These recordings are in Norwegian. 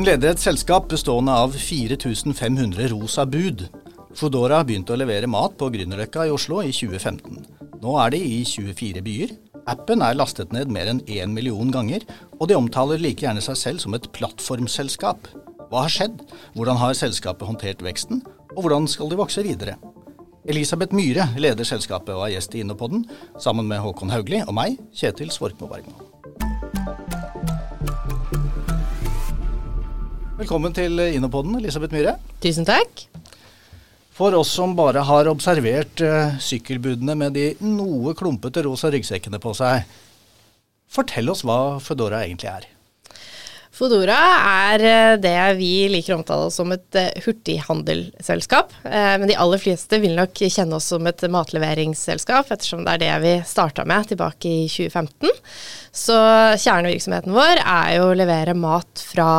Hun leder et selskap bestående av 4500 rosa bud. Foodora begynte å levere mat på Grünerløkka i Oslo i 2015. Nå er de i 24 byer. Appen er lastet ned mer enn 1 million ganger, og de omtaler like gjerne seg selv som et plattformselskap. Hva har skjedd? Hvordan har selskapet håndtert veksten, og hvordan skal de vokse videre? Elisabeth Myhre leder selskapet og er gjest i Innopodden, sammen med Håkon Haugli og meg, Kjetil Svorkmo Bergmo. Velkommen til Innopodden, Elisabeth Myhre. Tusen takk. For oss som bare har observert uh, sykkelbudene med de noe klumpete rosa ryggsekkene på seg, fortell oss hva Foodora egentlig er. Foodora er eh, det vi liker å omtale som et hurtighandelselskap. Uh, men de aller fleste vil nok kjenne oss som et matleveringsselskap, ettersom det er det vi starta med tilbake i 2015. Så kjernevirksomheten vår er jo å levere mat fra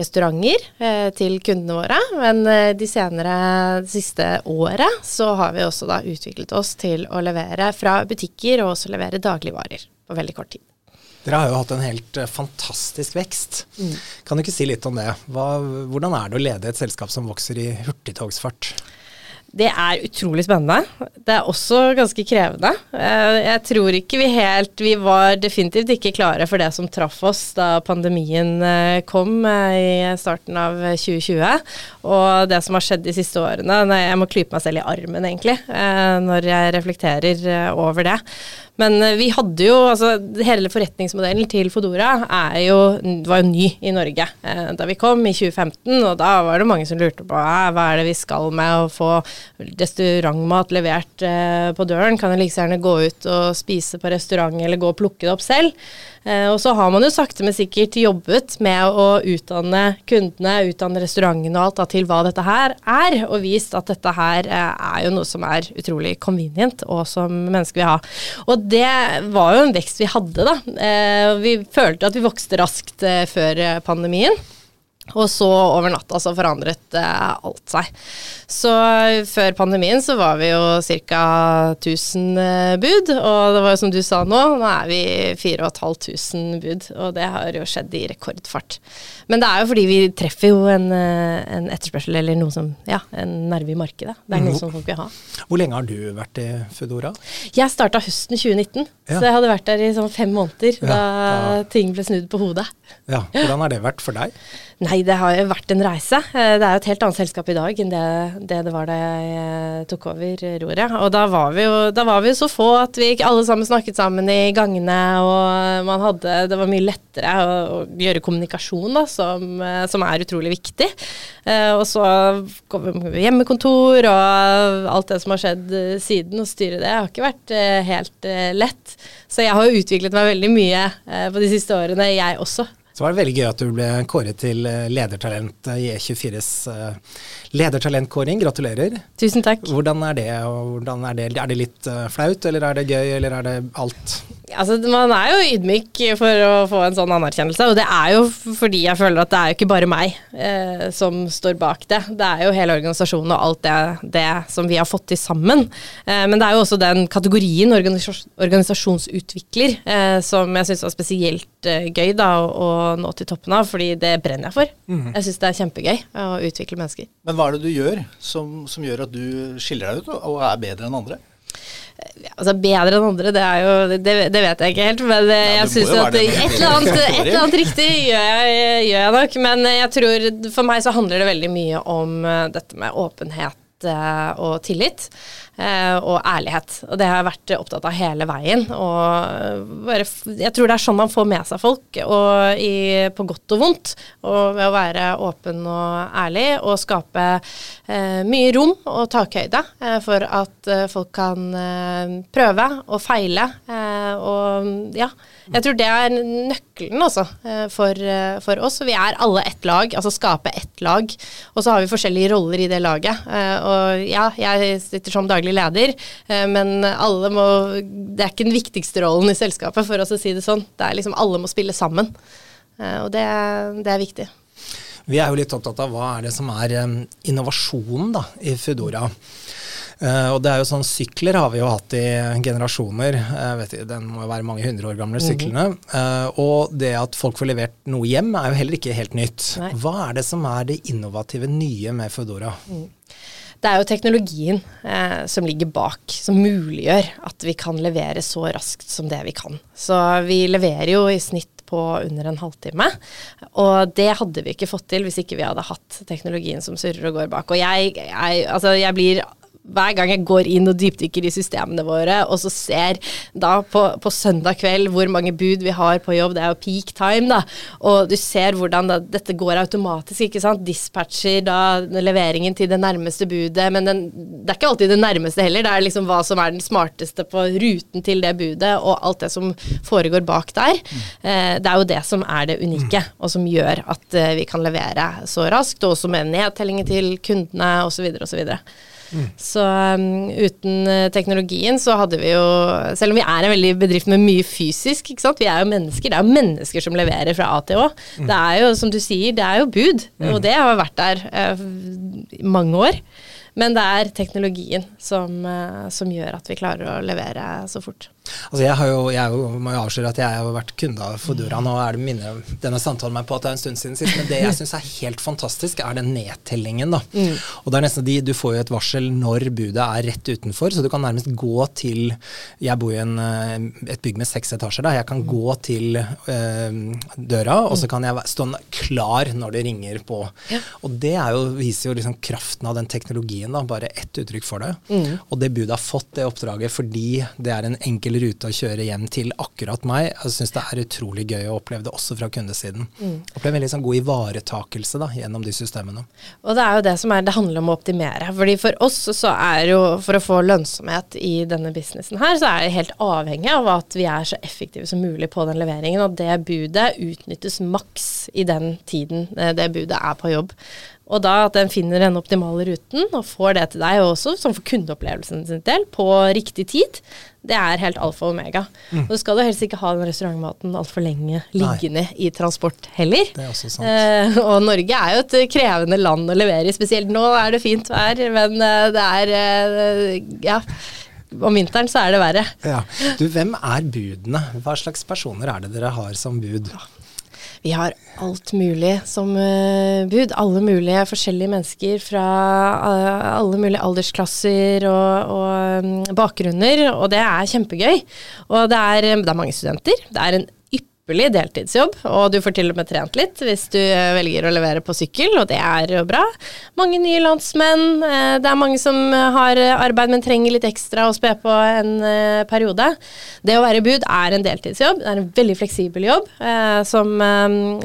restauranter eh, til kundene våre. Men eh, de senere det siste året så har vi også da utviklet oss til å levere fra butikker og også levere dagligvarer på veldig kort tid. Dere har jo hatt en helt uh, fantastisk vekst. Mm. Kan du ikke si litt om det? Hva, hvordan er det å lede et selskap som vokser i hurtigtogsfart? Det er utrolig spennende. Det er også ganske krevende. Eh, jeg tror ikke vi helt Vi var definitivt ikke klare for det som traff oss da pandemien eh, kom eh, i starten av 2020. Og det som har skjedd de siste årene Jeg må klype meg selv i armen, egentlig, når jeg reflekterer over det. Men eh, vi hadde jo altså Hele forretningsmodellen til Fodora er jo, var jo ny i Norge eh, da vi kom i 2015. Og da var det mange som lurte på hva er det vi skal med å få restaurantmat levert eh, på døren. Kan jeg like gjerne gå ut og spise på restaurant eller gå og plukke det opp selv? Eh, og så har man jo sakte, men sikkert jobbet med å utdanne kundene, utdanne restaurantene og alt da, til hva dette her er, og vist at dette her eh, er jo noe som er utrolig convenient, og som mennesker vil ha. Og det var jo en vekst vi hadde, da. Eh, vi følte at vi vokste raskt før pandemien. Og så over natta så forandret eh, alt seg. Så før pandemien så var vi jo ca. 1000 eh, bud, og det var jo som du sa nå, nå er vi 4500 bud. Og det har jo skjedd i rekordfart. Men det er jo fordi vi treffer jo en, eh, en etterspørsel eller noe som, ja, en nerve i markedet. Det er noe mm. som folk vil ha. Hvor lenge har du vært i Foodora? Jeg starta høsten 2019, ja. så jeg hadde vært der i sånn fem måneder ja, da, da ting ble snudd på hodet. Ja, Hvordan har det vært for deg? Nei, det har jo vært en reise. Eh, det er jo et helt annet selskap i dag enn det det, det var da jeg eh, tok over roret. Og da var, vi jo, da var vi jo så få at vi ikke alle sammen snakket sammen i gangene, og hadde Det var mye lettere å, å gjøre kommunikasjon, da, som, eh, som, er utrolig viktig. Og så hjemmekontor og alt det som har skjedd siden, Å styre det, har ikke vært helt lett. Så jeg har jo utviklet meg veldig mye på de siste årene, jeg også. Så var det veldig gøy at du ble kåret til eh, ledertalent i E24s eh, ledertalentkåring. Gratulerer. Tusen takk. Hvordan er det? Hvordan er, det? er det litt eh, flaut, eller er det gøy, eller er det alt? Altså, man er jo ydmyk for å få en sånn anerkjennelse, og det er jo fordi jeg føler at det er jo ikke bare meg eh, som står bak det. Det er jo hele organisasjonen og alt det, det som vi har fått til sammen. Eh, men det er jo også den kategorien organisas organisasjonsutvikler eh, som jeg syns var spesielt eh, gøy da, å, å, nå til toppen av, fordi det brenner jeg for. Mm. Jeg syns det er kjempegøy å utvikle mennesker. Men hva er det du gjør som, som gjør at du skiller deg ut og er bedre enn andre? Altså Bedre enn andre, det er jo Det, det vet jeg ikke helt, men ja, jeg syns at et eller, annet, et eller, annet, riktig gjør jeg, gjør jeg, nok. Men jeg tror for meg så handler det veldig mye om eh, dette med åpenhet eh, og tillit. Eh, og ærlighet. Og det har jeg vært opptatt av hele veien. Og bare, jeg tror det er sånn man får med seg folk, i, på godt og vondt. Og ved å være åpen og ærlig og skape eh, mye rom og takhøyde eh, for at eh, folk kan eh, prøve og feile. Eh, og ja, jeg tror det er nøkkelen også for, for, oss. Vi er alle ett lag, altså skape ett lag. Og så har vi forskjellige roller i det laget. og ja, jeg sitter som daglig daglig leder, eh, men alle må Det er ikke den viktigste rollen i selskapet, for oss å si det sånn. Det er liksom alle må spille sammen. Eh, og det, det er viktig. Vi er jo litt opptatt av hva er det som er um, innovasjonen da, i Foodora. Uh, og det er jo sånn Sykler har vi jo hatt i generasjoner. Jeg vet ikke, den må jo være mange hundre år gamle, syklene. Uh, og det at folk får levert noe hjem, er jo heller ikke helt nytt. Nei. Hva er det som er det innovative nye med Foodora? Det er jo teknologien eh, som ligger bak, som muliggjør at vi kan levere så raskt som det vi kan. Så vi leverer jo i snitt på under en halvtime. Og det hadde vi ikke fått til hvis ikke vi hadde hatt teknologien som surrer og går bak. Og jeg, jeg, altså jeg blir hver gang jeg går inn og dypdykker i systemene våre, og så ser da på, på, søndag kveld hvor mange bud vi har på jobb, det er jo peak time, da, og du ser hvordan da, dette går automatisk, ikke sant. Dispatcher da leveringen til det nærmeste budet, men den, det er ikke alltid det nærmeste heller, det er liksom hva som er den smarteste på ruten til det budet, og alt det som foregår bak der. Eh, det er jo det som er det unike, og som gjør at eh, vi kan levere så raskt, og også med nedtellingen til kundene osv. osv. Mm. Så um, uten uh, teknologien så hadde vi jo Selv om vi er en veldig bedrift med mye fysisk, ikke sant? vi er jo mennesker. Det er jo mennesker som leverer fra A til Å. Mm. Det er jo, som du sier, det er jo bud. Mm. Og det har vært der uh, mange år. Men det er teknologien som, uh, som gjør at vi klarer å levere så fort. Altså jeg, har jo, jeg jo, må jo avsløre at jeg har vært kunde av Fodora. Nå er det minne, denne samtalen meg på at det er en stund siden sist. Men det jeg syns er helt fantastisk, er den nedtellingen. da. Mm. Og det er nesten de, Du får jo et varsel når budet er rett utenfor, så du kan nærmest gå til Jeg bor i en, eh, et bygg med seks etasjer. da, Jeg kan gå til øh, døra, og så kan jeg stå klar når det ringer på. Ja. Og det jo, viser jo liksom kraften av den teknologien. da, Bare ett uttrykk for det. Mm. Og det budet har fått det oppdraget fordi det er en enkel rute å kjøre hjem til akkurat meg. Jeg syns det er utrolig gøy å oppleve det også fra kundesiden. Mm. Oppleve veldig sånn god ivaretakelse da, gjennom de systemene. Og det er jo det som er, det handler om å optimere. fordi For oss så er jo, for å få lønnsomhet i denne businessen her, så er det helt avhengig av at vi er så effektive som mulig på den leveringen. Og det budet utnyttes maks i den tiden eh, det budet er på jobb. Og da at den finner den optimale ruten og får det til deg også, som for kundeopplevelsen sin del, på riktig tid, det er helt alfa og omega. Mm. Og du skal jo helst ikke ha den restaurantmaten altfor lenge liggende Nei. i transport heller. Det er også sant. Eh, og Norge er jo et krevende land å levere i, spesielt nå er det fint vær, men eh, det er eh, ja. Om vinteren så er det verre. Ja. Du, hvem er budene? Hva slags personer er det dere har som bud? Ja. Vi har alt mulig som uh, bud. Alle mulige forskjellige mennesker fra uh, alle mulige aldersklasser og, og um, bakgrunner, og det er kjempegøy. Og det er, det er mange studenter. Det er en ypperlig deltidsjobb, og du får til og med trent litt hvis du eh, velger å levere på sykkel, og det er jo bra. Mange nye landsmenn. Eh, det er mange som har arbeid, men trenger litt ekstra å spe på en eh, periode. Det å være bud er en deltidsjobb. Det er en veldig fleksibel jobb som,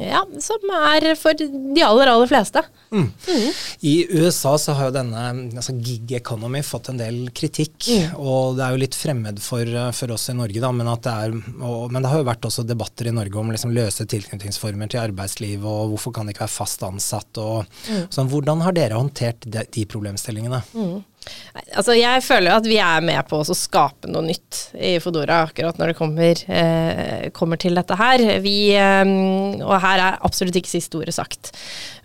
ja, som er for de aller, aller fleste. Mm. Mm. I USA så har jo denne altså gig economy fått en del kritikk, mm. og det er jo litt fremmed for, for oss i Norge, da, men, det er, og, men det har jo vært også debatter i Norge om liksom løse tilknytningsformer til arbeidsliv, og hvorfor kan det ikke være fast ansatt. Og, mm. sånn, hvordan har dere håndtert de, de problemstillingene? Mm. Altså, jeg føler at vi er med på å skape noe nytt i Fodora akkurat når det kommer, eh, kommer til dette her. Vi, eh, og her er absolutt ikke siste ordet sagt.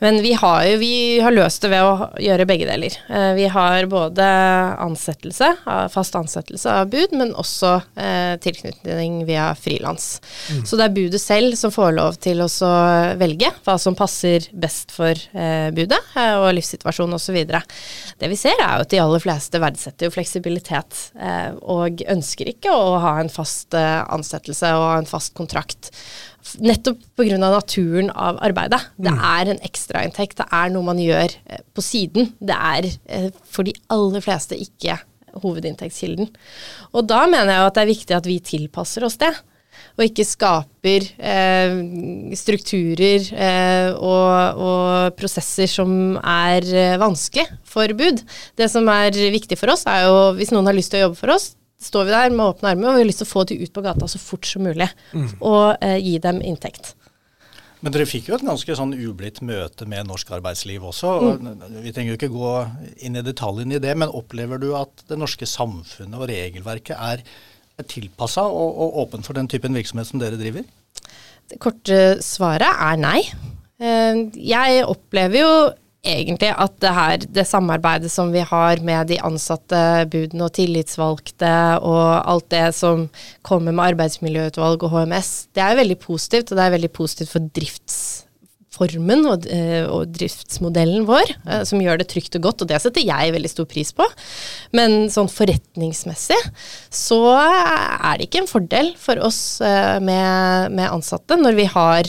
Men vi har jo vi har løst det ved å gjøre begge deler. Eh, vi har både ansettelse, fast ansettelse av bud, men også eh, tilknytning via frilans. Mm. Så det er budet selv som får lov til å velge hva som passer best for eh, budet eh, og livssituasjonen osv. Det vi ser er jo at de aller fleste verdsetter jo fleksibilitet, eh, og ønsker ikke å ha en fast eh, ansettelse og en fast kontrakt. Nettopp pga. naturen av arbeidet. Det mm. er en ekstrainntekt, det er noe man gjør eh, på siden. Det er for de aller fleste ikke hovedinntektskilden. Og da mener jeg at det er viktig at vi tilpasser oss det og ikke skaper eh, strukturer eh, og, og, prosesser som er eh, vanskelig for bud. Det som er viktig for oss, er jo hvis noen har lyst til å jobbe for oss, står vi der med åpne armer og vi har lyst til å få de ut på gata så fort som mulig. Mm. Og eh, gi dem inntekt. Men dere fikk jo et ganske sånn ublidt møte med norsk arbeidsliv også. Mm. Vi trenger jo ikke gå inn i detaljene i det, men opplever du at det norske samfunnet og regelverket er tilpassa og, og åpen for den typen virksomhet som dere driver? Det korte svaret er nei. Jeg opplever jo egentlig at det her, det samarbeidet som vi har med de ansatte budene og tillitsvalgte og alt det som kommer med arbeidsmiljøutvalg og HMS, det er veldig positivt, og det er veldig positivt for drifts formen og, eh, og driftsmodellen vår, eh, som gjør det trygt og godt, og det setter jeg veldig stor pris på. Men sånn forretningsmessig så er det ikke en fordel for oss eh, med, med ansatte når vi har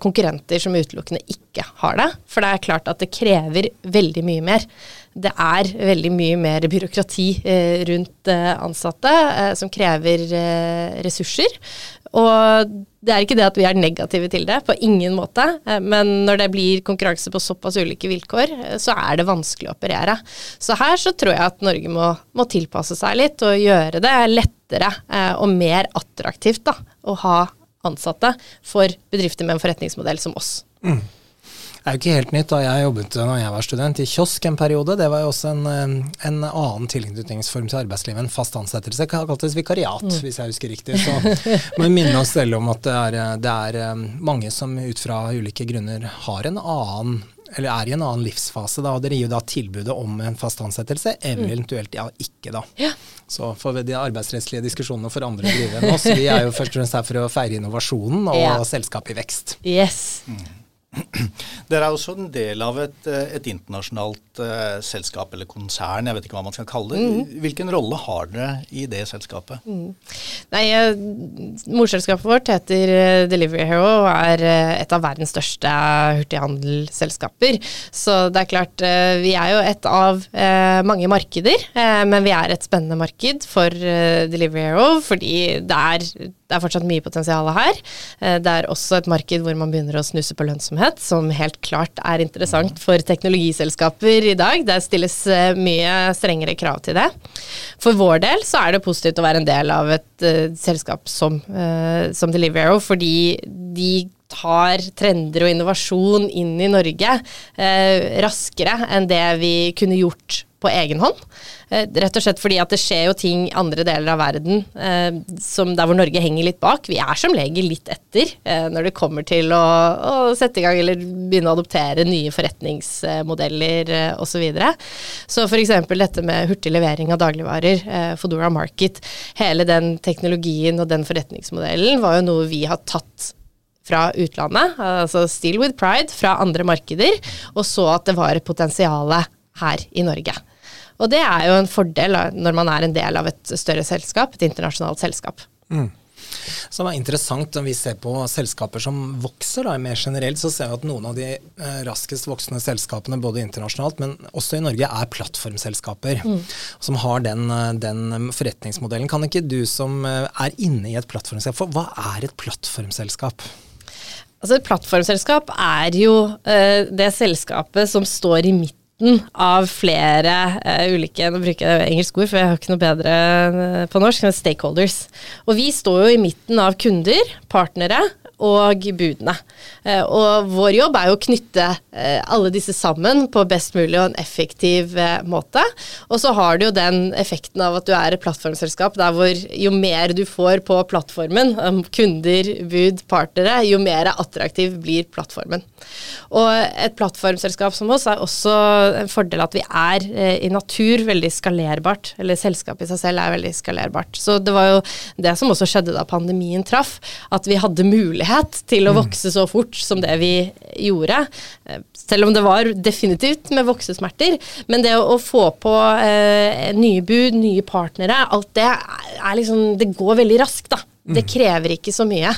konkurrenter som utelukkende ikke har det. For det er klart at det krever veldig mye mer det er veldig mye mer byråkrati rundt ansatte som krever ressurser. Og det er ikke det at vi er negative til det, på ingen måte. Men når det blir konkurranse på såpass ulike vilkår, så er det vanskelig å operere. Så her så tror jeg at Norge må, må tilpasse seg litt og gjøre det lettere og mer attraktivt da, å ha ansatte for bedrifter med en forretningsmodell som oss. Mm. Er jo ikke helt nytt. da Jeg jobbet da jeg var student i kiosk en periode. Det var jo også en, en annen tilknytningsform til arbeidslivet enn fast ansettelse. Det kaltes vikariat, mm. hvis jeg husker riktig. Så må vi minne oss selv om at det er, det er um, mange som ut fra ulike grunner har en annen eller er i en annen livsfase, da, og dere gir jo da tilbudet om en fast ansettelse, mm. eventuelt ja, ikke, da. Ja. Så for de arbeidsrettslige diskusjonene for andre drive enn oss, vi er jo først og fremst her for å feire innovasjonen og ja. selskap i vekst. Yes. Mm. Dere er også en del av et, eh, et internasjonalt uh, selskap eller konsern, jeg vet ikke hva man skal kalle det. Mm. Hvilken rolle har dere i det selskapet? Mm. Nei, uh, Morselskapet vårt heter Delivery Hero og er et av verdens største hurtighandelsselskaper. Så det er klart, vi er jo et av mange markeder, men vi er et spennende marked for Delivery Hero fordi det er det er fortsatt mye potensial her. Eh, det er også et marked hvor man begynner å snuse på lønnsomhet, som helt klart er interessant for teknologiselskaper i dag. Der stilles eh, mye strengere krav til det. For vår del så er det positivt å være en del av et uh, selskap som, uh, som Deliveroo, fordi de tar trender og innovasjon inn i Norge eh, raskere enn det vi kunne gjort på egen hånd. Eh, rett og slett fordi at det skjer jo ting i andre deler av verden eh, som der hvor Norge henger litt bak. Vi er som regel litt etter eh, når det kommer til å, å, sette i gang eller begynne å adoptere nye forretningsmodeller eh, osv. Så, videre. så f.eks. dette med hurtig levering av dagligvarer, eh, Fodora Market, hele den teknologien og den forretningsmodellen var jo noe vi har tatt fra utlandet, altså Still with Pride, fra andre markeder, og så at det var potensial her i Norge. Og det er jo en fordel når man er en del av et større selskap, et internasjonalt selskap. Mm. Så det er interessant når vi ser på selskaper som vokser, da, mer generelt, så ser vi at noen av de eh, raskest voksende selskapene, både internasjonalt, men også i Norge, er plattformselskaper. Mm. Som har den, eh, den, forretningsmodellen. Kan ikke du som eh, er inne i et plattformselskap, for hva er et plattformselskap? Altså Et plattformselskap er jo eh, det selskapet som står i midten av flere eh, ulike Nå bruker jeg engelsk ord, for jeg har ikke noe bedre uh, på norsk. Men Stakeholders. Og vi står jo i midten av kunder, partnere, og budene. Eh, og vår jobb er jo å knytte eh, alle disse sammen på best mulig og en effektiv eh, måte. Og så har du jo den effekten av at du er et plattformselskap der hvor jo mer du får på plattformen, kunder, bud, partnere, jo mer attraktiv blir plattformen. Og et plattformselskap som oss er også en fordel at vi er i natur veldig skalerbart. Eller selskapet i seg selv er veldig skalerbart. Så det var jo det som også skjedde da pandemien traff, at vi hadde mulighet mulighet til å mm. vokse så fort som det vi gjorde. Eh, selv om det var definitivt med voksesmerter. Men det å, få på eh, nye bud, nye partnere, alt det er liksom Det går veldig raskt, da. Det mm. krever ikke så mye.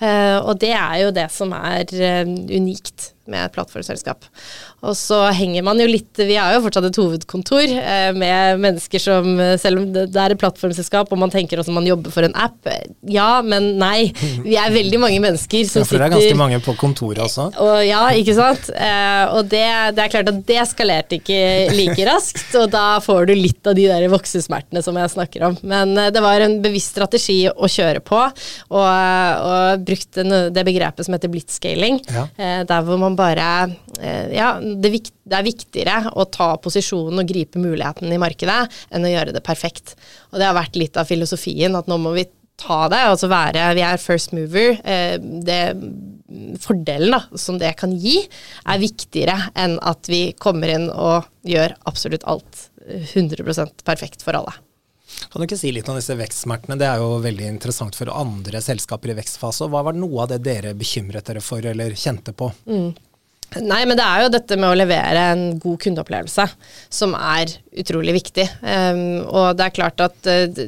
Eh, og det er jo det som er eh, unikt med et plattformselskap. Og så henger man jo litt Vi er jo fortsatt et hovedkontor eh, med mennesker som Selv om det er et plattformselskap og man tenker også man jobber for en app, ja, men nei. Vi er veldig mange mennesker som sitter Ja, for det er ganske mange på kontoret også? Og, ja, ikke sant. og det, det, er klart at det skalerte ikke like raskt, og da får du litt av de der voksesmertene som jeg snakker om. Men det var en bevisst strategi å kjøre på, og, og brukte det begrepet som heter blitzscaling. Ja. Eh, der hvor man bare eh, Ja, det, er viktigere å ta posisjonen og gripe muligheten i markedet enn å gjøre det perfekt. Og det har vært litt av filosofien at nå må vi ta det, altså være Vi er first mover. Eh, det fordelen da, som det kan gi, er viktigere enn at vi kommer inn og gjør absolutt alt 100% perfekt for alle. Kan du ikke si litt om disse vekstsmertene? Det er jo veldig interessant for andre selskaper i vekstfase. Hva var noe av det dere bekymret dere for eller kjente på? Mm. Nei, men det er jo dette med å levere en god kundeopplevelse som er utrolig viktig. Um, og det er klart at uh,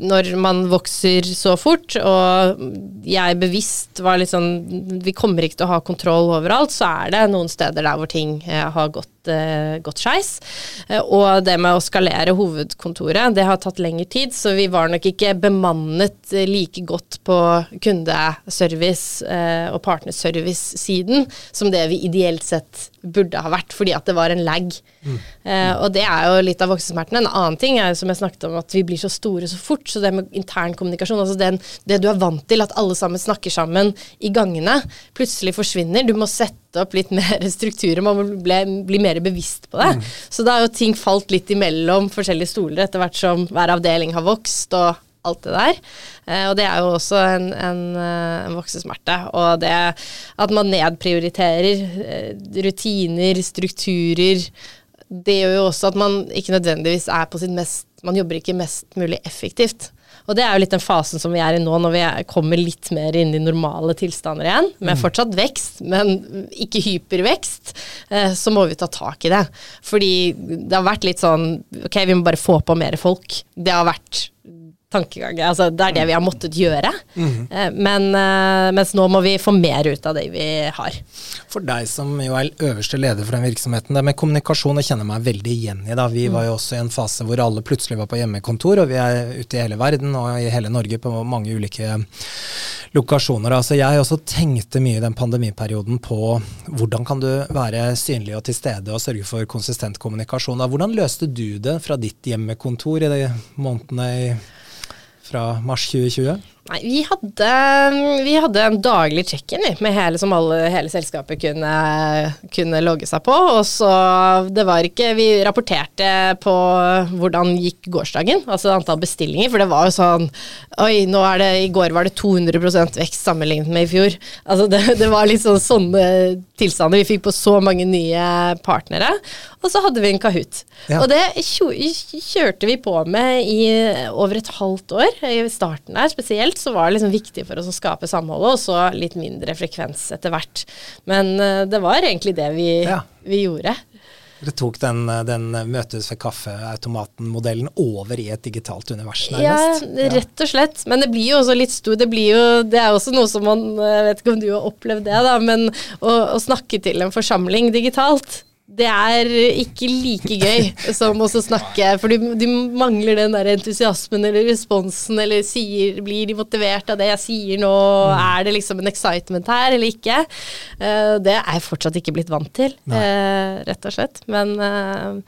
når man vokser så fort, og jeg bevisst var litt sånn Vi kommer ikke til å ha kontroll overalt, så er det noen steder der hvor ting uh, har gått uh, gått skeis. og det med å skalere hovedkontoret, det har tatt lengre tid, så vi var nok ikke bemannet like godt på kundeservice og partnerservice-siden som det vi ideelt sett burde ha vært, fordi at det var en lag. Mm. Uh, og det er jo litt av voksesmertene. En annen ting er som jeg snakket om, at vi blir så store så fort. Så det med intern kommunikasjon, altså den, det du er vant til, at alle sammen snakker sammen i gangene, plutselig forsvinner. Du må sette opp litt mer strukturer, man må bli, bli mer bevisst på det. Mm. Så da har jo ting falt litt imellom forskjellige stoler etter hvert som hver avdeling har vokst. og alt det der. Eh, og det er jo også en, en, eh, en voksesmerte. Og det at man nedprioriterer eh, rutiner, strukturer, det gjør jo også at man ikke nødvendigvis er på sitt mest Man jobber ikke mest mulig effektivt. Og det er jo litt den fasen som vi er i nå, når vi kommer litt mer inn i normale tilstander igjen. Med mm. fortsatt vekst, men ikke hypervekst. Eh, så må vi ta tak i det. Fordi det har vært litt sånn Ok, vi må bare få på mer folk. Det har vært tankegang. Altså, det er det vi har måttet gjøre. Mm. Men, eh, mens nå må vi få mer ut av det vi har. For deg som jo er øverste leder for den virksomheten, det med kommunikasjon jeg kjenner meg veldig igjen i. da. Vi mm. var jo også i en fase hvor alle plutselig var på hjemmekontor, og vi er ute i hele verden og i hele Norge på mange ulike lokasjoner. Altså jeg også tenkte mye i den pandemiperioden på hvordan kan du være synlig og til stede og sørge for konsistent kommunikasjon. Da. Hvordan løste du det fra ditt hjemmekontor i de månedene i fra mars 2020? Nei, vi hadde, vi hadde en daglig check-in med hele, som alle, hele selskapet kunne, kunne, logge seg på. Og så det var ikke Vi rapporterte på hvordan gikk gårsdagen, altså antall bestillinger. For det var jo sånn Oi, nå er det I går var det 200% vekst sammenlignet med i fjor. Altså det, det var litt sånn sånne tilstander. Vi fikk på så mange nye partnere. Og så hadde vi en Kahoot. Ja. Og det kjørte vi på med i over et halvt år, i starten der spesielt generelt så var det liksom viktig for oss å skape samholdet, og så litt mindre frekvens etter hvert. Men uh, det var egentlig det vi, ja. vi gjorde. Dere tok den, den møtes ved kaffeautomaten-modellen over i et digitalt univers, nærmest? Ja, rett og slett. Men det blir jo også litt stor Det blir jo Det er også noe som man Jeg vet ikke om du har opplevd det, da, men å, å snakke til en forsamling digitalt det er ikke like gøy som å snakke, for du, du, mangler den der entusiasmen eller responsen, eller sier, blir de motivert av det jeg sier nå, mm. er det liksom en excitement her eller ikke? Uh, det er jeg fortsatt ikke blitt vant til, uh, rett og slett. Men uh,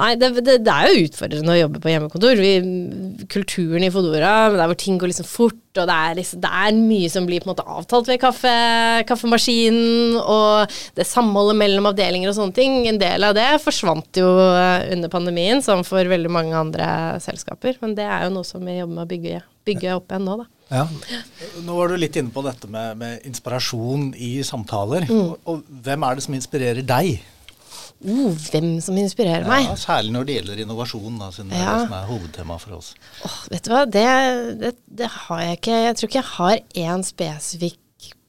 nei, det, det, det, er jo utfordrende å jobbe på hjemmekontor. Vi, kulturen i Fodora, der hvor ting går liksom fort, og det er, liksom, det er, mye som blir på en måte avtalt ved kaffe, kaffemaskinen, og det samholdet mellom avdelinger og sånne ting. En del av det forsvant jo eh, under pandemien, som for veldig mange andre selskaper. Men det er jo noe som vi jobber med å bygge, bygge opp igjen nå, da. Ja. Nå var du litt inne på dette med, med inspirasjon i samtaler. Mm. Og, og hvem er det som inspirerer deg? Uh, hvem som inspirerer meg? Ja, Særlig når det gjelder innovasjon, da, siden ja. det er det som er hovedtema for oss. Oh, vet du hva, det, det, det, har jeg ikke. Jeg tror ikke jeg har én spesifikk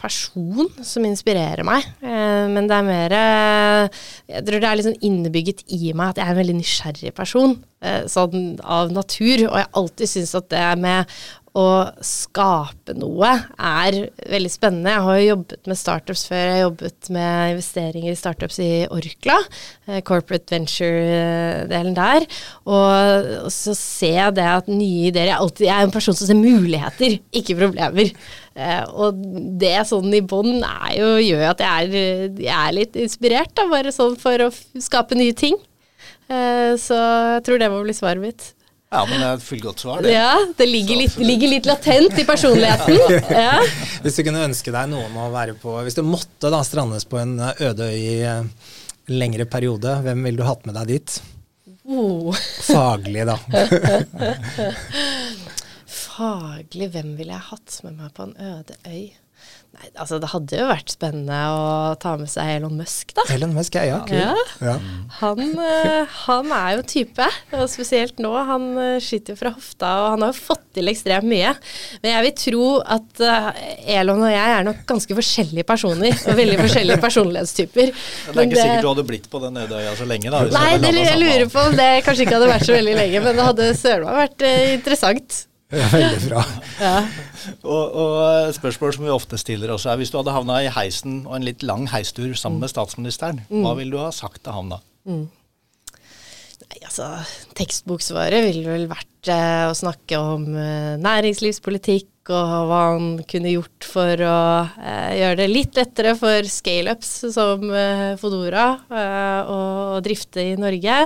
person som inspirerer meg. Eh, men det er mer eh, Jeg tror det er liksom innebygget i meg at jeg er en veldig nysgjerrig person. Eh, sånn av natur. Og jeg alltid syns at det med å skape noe er veldig spennende. Jeg har jo jobbet med startups før. Jeg har jobbet med investeringer i startups i Orkla, corporate venture-delen der. Og, så ser jeg det at nye ideer jeg, alltid, jeg er en person som ser muligheter, ikke problemer. Eh, og det sånn i bånn gjør at jeg er, jeg er litt inspirert, da, bare sånn for å skape nye ting. Eh, så jeg tror det må bli svaret mitt. Ja, men det er et fullgodt svar, det. Ja, det ligger litt, ligger litt, latent i personligheten. Ja. Hvis du kunne ønske deg noen å være på Hvis du måtte da strandes på en øde øy i en lengre periode, hvem ville du hatt med deg dit? Oh. Faglig, da. Faglig, hvem ville jeg hatt med meg på en øde øy? Nei, altså Det hadde jo vært spennende å ta med seg Elon Musk, da. Elon Musk, ja. Kul. Ja. Ja. Han, eh, han er jo type, og spesielt nå. Han eh, skyter fra hofta, og han har jo fått til ekstremt mye. Men jeg vil tro at eh, Elon og jeg er nok ganske forskjellige personer, og veldig forskjellige personlighetstyper. Men det er ikke sikkert du hadde blitt på den Ødøya så lenge, da. Nei, det, jeg lurer på om det kanskje ikke hadde vært så veldig lenge, men det hadde søren meg vært interessant. Ja, Veldig bra. Ja. Og, og et spørsmål som vi ofte stiller også er, hvis du hadde havna i heisen og en litt lang heistur sammen med statsministeren, hva ville du ha sagt til ham da? Nei, altså, tekstboksvaret ville vel vært eh, å snakke om eh, næringslivspolitikk og hva han kunne gjort for å eh, gjøre det litt lettere for scaleups som eh, Fodora eh, å drifte i Norge.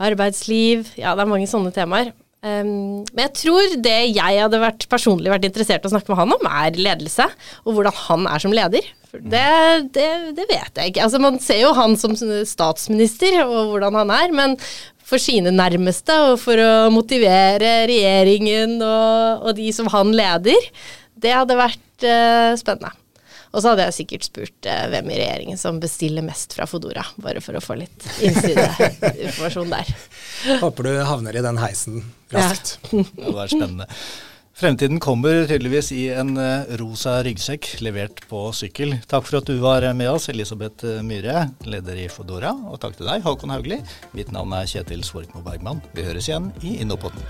Arbeidsliv, ja det er mange sånne temaer. Um, men jeg tror det jeg hadde vært personlig vært interessert i å snakke med han om, er ledelse, og hvordan han er som leder. Det, det, det vet jeg ikke. Altså, man ser jo han som statsminister og hvordan han er, men for sine nærmeste og for å motivere regjeringen og, og de som han leder, det hadde vært uh, spennende. Og så hadde jeg sikkert spurt eh, hvem i regjeringen som bestiller mest fra Fodora, bare for å få litt innsideinformasjon der. Håper du havner i den heisen raskt. Det er spennende. Fremtiden kommer tydeligvis i en eh, rosa ryggsekk levert på sykkel. Takk for at du var med oss, Elisabeth eh, Myhre, leder i Fodora. Og takk til deg, Håkon Haugli. Mitt navn er Kjetil Svorkmo Bergman. Vi høres igjen i Innopodden.